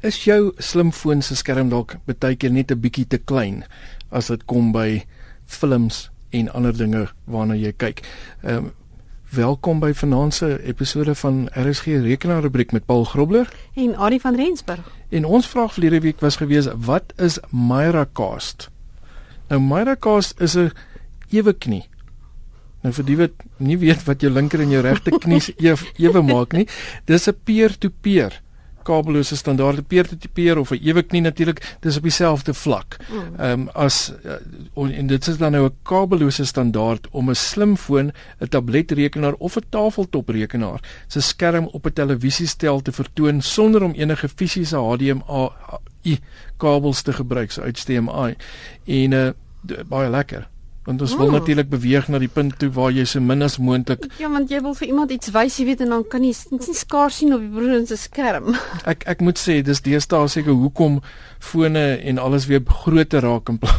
Is jou slimfoon se skerm dalk baie keer net 'n bietjie te klein as dit kom by films en ander dinge waarna jy kyk? Ehm um, welkom by vanaand se episode van RSG Rekenaar rubriek met Paul Grobler en Adi van Rensburg. En ons vraag verlede week was gewees wat is Myracast? Nou Myracast is 'n ewe knie. Nou vir die wat nie weet wat jou linker en jou regter knie ewe maak nie, dis 'n peer-to-peer -peer kabellose standaarde peer-to-peer of 'n ewe knie natuurlik dis op dieselfde vlak. Mm. Ehm um, as uh, en dit is dan nou 'n kabellose standaard om 'n slimfoon, 'n tabletrekenaar of 'n tafeltoprekenaar se skerm op 'n televisiestel te vertoon sonder om enige fisiese HDMI kabels te gebruik so uit HDMI. En uh, baie lekker want ons oh. wil natuurlik beweeg na die punt toe waar jy so min as moontlik Ja, want jy wil vir iemand iets wys, jy weet en dan kan jy nie skaars sien op die broer se skerm. Ek ek moet sê dis deesdae seker hoekom fone en alles weer groter raak in, pla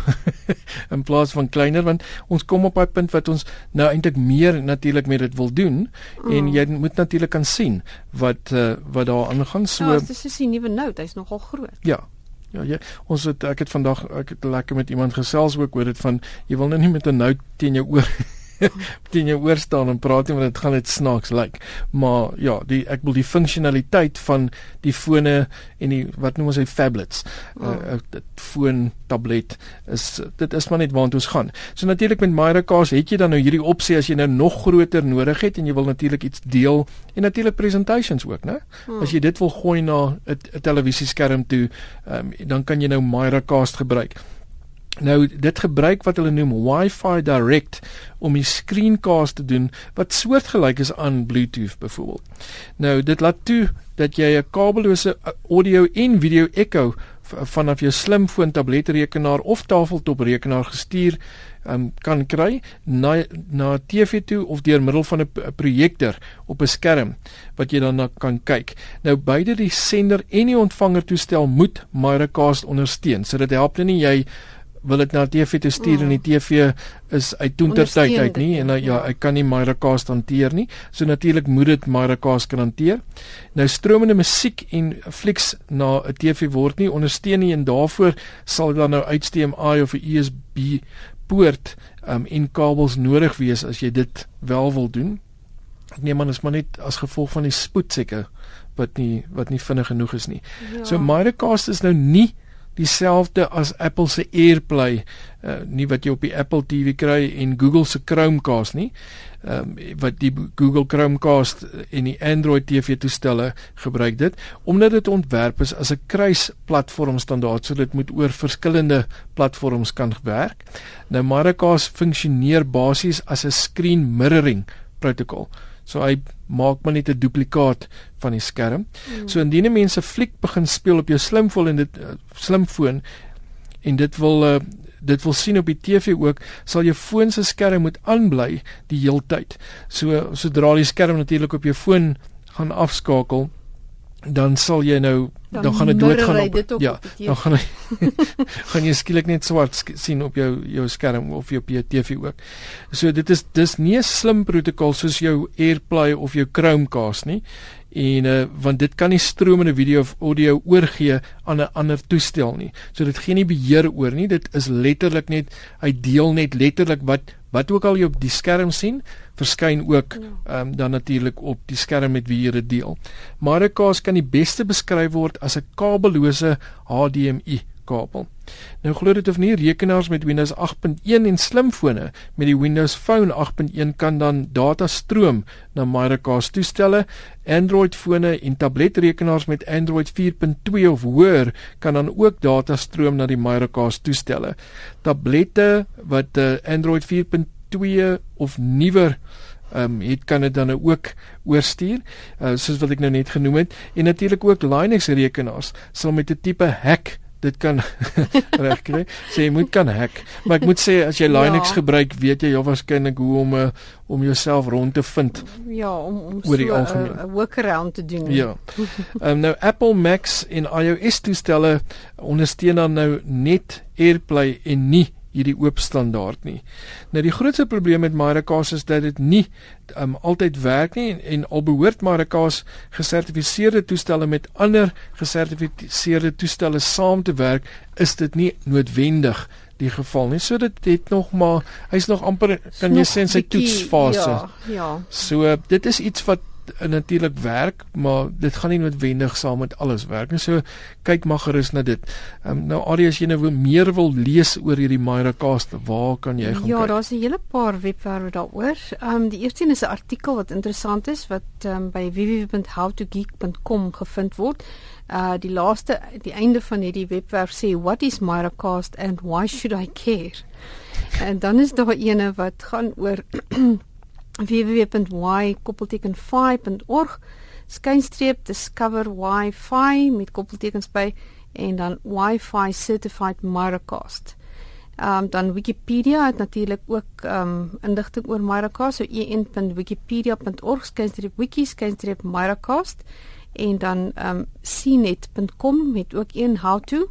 in plaas van kleiner want ons kom op 'n punt wat ons nou eintlik meer natuurlik met dit wil doen mm. en jy moet natuurlik kan sien wat uh, wat daar aangaan so Ja, dis is 'n nuwe note, hy's nogal groot. Ja, Ja, jy ons het ek het vandag ek het lekker met iemand gesels ook oor dit van jy wil nou nie met 'n nou teen jou oor teen jou oor staan en praat nie want dit gaan net snaaks lyk. Like. Maar ja, die ek wil die funksionaliteit van die fone en die wat noem ons hy tablets. Oh. Uh, foon, tablet is dit is maar net waartoe ons gaan. So natuurlik met Myracast het jy dan nou hierdie opsie as jy nou nog groter nodig het en jy wil natuurlik iets deel en natuurlik presentations ook, né? Oh. As jy dit wil gooi na 'n televisieskerm toe, um, dan kan jy nou Myracast gebruik. Nou dit gebruik wat hulle noem Wi-Fi Direct om die screencast te doen wat soortgelyk is aan Bluetooth byvoorbeeld. Nou dit laat toe dat jy 'n kabellose audio en video echo vanaf jou slimfoon, tabletrekenaar of tafeltoprekenaar gestuur um, kan kry na na TV toe of deur middel van 'n projektor op 'n skerm wat jy dan kan kyk. Nou beide die sender en die ontvanger toestel moet Myracast ondersteun. So dit help nie jy wil dit na TV toe stuur mm. en die mm. TV is uit toentertyd uit nie en nou, ja, ja, ek kan nie Myracast hanteer nie. So natuurlik moet dit Myracast kan hanteer. Nou stromende musiek en flieks na 'n TV word nie ondersteun nie en daarvoor sal dan nou HDMI of 'n USB poort um, en kabels nodig wees as jy dit wel wil doen. Ek neem aan is maar net as gevolg van die spoed seker wat nie wat nie vinnig genoeg is nie. Ja. So Myracast is nou nie dieselfde as Apple se AirPlay, uh, nie wat jy op die Apple TV kry en Google se Chromecast nie. Ehm um, wat die Google Chromecast en die Android TV toestelle gebruik dit omdat dit ontwerp is as 'n kruisplatform standaard so dit moet oor verskillende platforms kan werk. Nou Miracast funksioneer basies as 'n screen mirroring protokol. So hy maak maar net 'n duplikaat van die skerm. Mm. So indien 'n mens 'n fliek begin speel op jou slimfoon en dit uh, slimfoon en dit wil uh, dit wil sien op die TV ook, sal jou foon se skerm moet aanbly die heeltyd. So sodra die skerm natuurlik op jou foon gaan afskakel, dan sal jy nou dan, dan gaan dit doodgaan op, op ja dan gaan hy gaan jy skielik net swart sien op jou jou skerm of jou TV ook. So dit is dis nie 'n slim protokol soos jou AirPlay of jou Chromecast nie. En uh, want dit kan nie stromende video of audio oorgee aan 'n ander toestel nie. So dit gee nie beheer oor nie. Dit is letterlik net hy deel net letterlik wat wat ook al jy op die skerm sien, verskyn ook ja. ehm um, dan natuurlik op die skerm met wie jy dit deel. Maracas kan die beste beskryf word as 'n kabellose HDMI kabel. Nou glo dit of nie rekenaars met Windows 8.1 en slimfone met die Windows Phone 8.1 kan dan data stroom na Miracast toestelle. Android fone en tabletrekenaars met Android 4.2 of hoër kan dan ook data stroom na die Miracast toestelle. Tablette wat uh, Android 4.2 of nuwer ehm um, het kan dit dan nou ook oorstuur uh, soos wat ek nou net genoem het en natuurlik ook Linux rekenaars sal met 'n tipe hack dit kan regkry. Sê jy moet kan hack. Maar ek moet sê as jy Linux ja. gebruik, weet jy jou waarskynlik hoe om uh, om jouself rond te vind. Ja, om om so 'n workaround te doen. Ja. Um, nou Apple Macs en iOS toestelle ondersteun dan nou net AirPlay en nie hierdie oop standaard nie. Nou die grootste probleem met Miracast is dat dit nie um, altyd werk nie en, en al behoort Miracast gesertifiseerde toestelle met ander gesertifiseerde toestelle saam te werk, is dit nie noodwendig die geval nie. So dit het nog maar hy's nog amper kan jy sê in sy toetsfase. Ja, ja. So dit is iets wat natuurlik werk, maar dit gaan nie noodwendig saam met alles werk nie. So kyk maar gerus na dit. Um, nou Arie as jy nou meer wil lees oor hierdie Miracast, waar kan jy gaan ja, kyk? Ja, daar's 'n hele paar webwerwe daaroor. Ehm um, die eerste een is 'n artikel wat interessant is wat ehm um, by www.howtogeek.com gevind word. Uh die laaste die einde van hierdie webwerf sê what is Miracast and why should I care? En dan is daar eene wat gaan oor www.y.fi.org skynstreep discover wifi met koppeltekens by en dan wifi certified Miracast. Ehm um, dan Wikipedia het natuurlik ook ehm um, inligting oor Miracast so en.wikipedia.org skynstreep wiki skynstreep Miracast en dan ehm um, cnet.com met ook een how to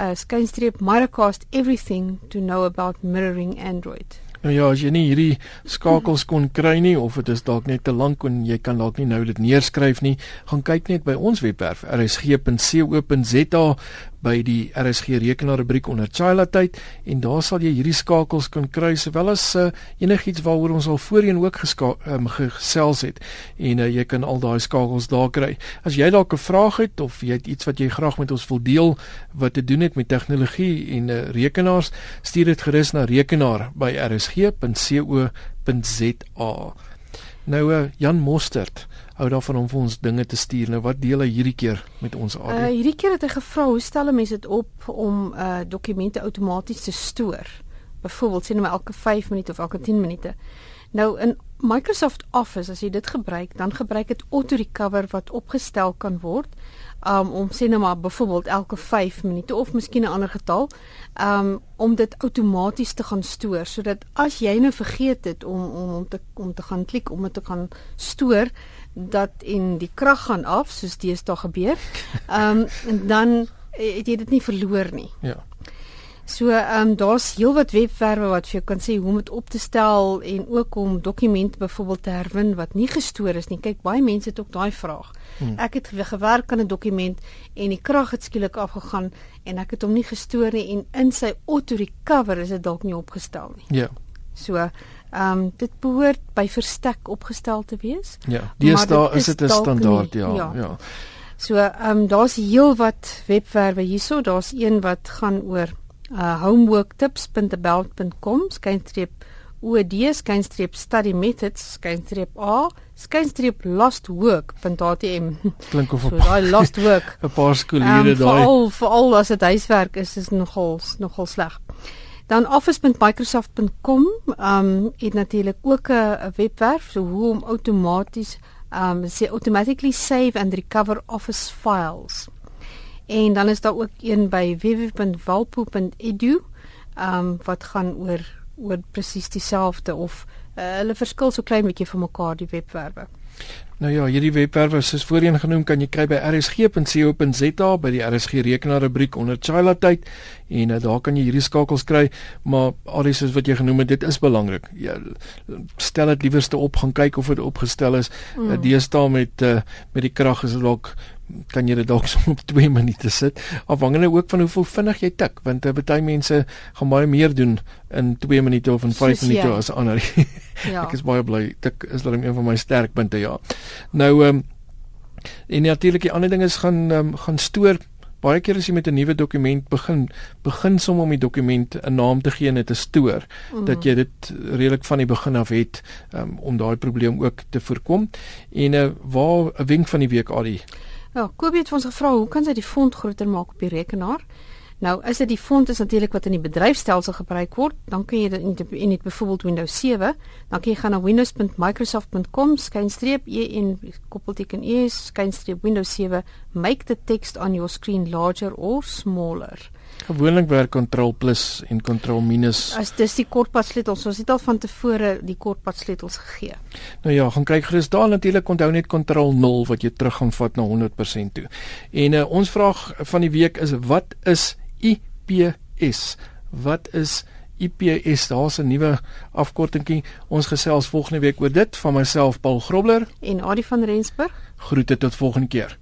uh, skynstreep Miracast everything to know about mirroring Android. Nou ja, as jy nie hierdie skakels kon kry nie of dit is dalk net te lank en jy kan dalk nie nou dit neerskryf nie, gaan kyk net by ons webwerf rsg.co.za by die RSG rekenaar rubriek onder Chila tyd en daar sal jy hierdie skakels kan kry sowel as uh, enigiets waaroor ons al voorheen ook um, gesels het en uh, jy kan al daai skakels daar kry. As jy dalk 'n vraag het of jy het iets wat jy graag met ons wil deel wat te doen het met tegnologie en uh, rekenaars, stuur dit gerus na rekenaar by rsg.co.za. Nou uh, Jan Mostert hou daarvan om vir ons dinge te stuur. Nou wat deel hy hierdie keer met ons aan? Uh, hierdie keer het hy gevra hoe stel 'n mens dit op om uh dokumente outomaties te stoor? Byvoorbeeld sê net maar elke 5 minute of elke 10 minute. Nou in Microsoft Office as jy dit gebruik, dan gebruik dit auto recover wat opgestel kan word um, om sê nou maar byvoorbeeld elke 5 minute of miskien 'n ander getal um, om dit outomaties te gaan stoor sodat as jy nou vergeet het om om om te om te gaan klik om dit te gaan stoor dat en die krag gaan af soos deesdae gebeur. Ehm um, dan het jy dit nie verloor nie. Ja. So ehm um, daar's heelwat webwerwe wat vir jou kan sê hoe om dit op te stel en ook om dokumente byvoorbeeld te herwin wat nie gestoor is nie. Kyk, baie mense het ook daai vraag. Hmm. Ek het gewerk aan 'n dokument en die krag het skielik afgegaan en ek het hom nie gestoor nie en in sy auto recover is dit dalk nie opgestel nie. Ja. So Ehm um, dit behoort by verstek opgestel te wees. Ja, deesdae is dit 'n standaard, nie, ja, ja. ja. So ehm um, daar's heelwat webwerwe hierso. Daar's een wat gaan oor uh homeworktips.about.com skynstreep OD skynstreep study methods skynstreep A skynstreep lostwork.htm. Klink of so, daai lost work. 'n paar skoolhede um, daai. Veral veral as dit huiswerk is, is nogal nogal sleg. Dan office.microsoft.com um het natuurlik ook 'n webwerf so hoe om outomaties um sê automatically save and recover office files. En dan is daar ook een by www.walpo.edu um wat gaan oor oor presies dieselfde of uh, hulle verskil so klein bietjie van mekaar die webwerwe. Nou ja, hierdie webwerwe soos voorheen genoem kan jy kry by rsg.co.za by die RSG rekenaar rubriek onder Chila tyd en uh, daar kan jy hierdie skakels kry, maar alles soos wat jy genoem het, dit is belangrik. Jy stel dit liewerste op, gaan kyk of dit opgestel is. Mm. Uh, Deesdae met uh, met die krag is dit dalk kan jy dit dalk so op 2 minute sit. Afhangende ook van hoeveel vinnig jy tik want uh, baie mense gaan baie meer doen in 2 minute of in 5 minute as ander. Ja. ek is baie bly tik is dan een van my sterkpunte ja. Nou um, en natuurlik die ander ding is gaan um, gaan stoor. Baie keer as jy met 'n nuwe dokument begin begin som om die dokument 'n naam te gee en dit te stoor mm. dat jy dit redelik van die begin af het um, om daai probleem ook te voorkom. En uh, waar 'n wenk van die week al die Ja, Kobie het ons gevra hoe kan sy die font groter maak op die rekenaar? Nou, as dit die font is natuurlik wat in die bedryfstelsel gebruik word, dan kan jy dit in net byvoorbeeld Windows 7, dan kan jy gaan na windows.microsoft.com/e en koppelteken e skynstreep Windows 7 make the text on your screen larger or smaller. Gewoonlik werk Ctrl plus en Ctrl minus. As dis die kortpad sleutels, ons het al van tevore die kortpad sleutels gegee. Nou ja, gaan kyk gerus daar natuurlik onthou net Ctrl 0 wat jy terug gaan vat na 100% toe. En uh, ons vraag van die week is wat is IPS? Wat is IPS, daar's 'n nuwe afkortingkie. Ons gesels volgende week oor dit van myself Paul Grobler en Adie van Rensburg. Groete tot volgende keer.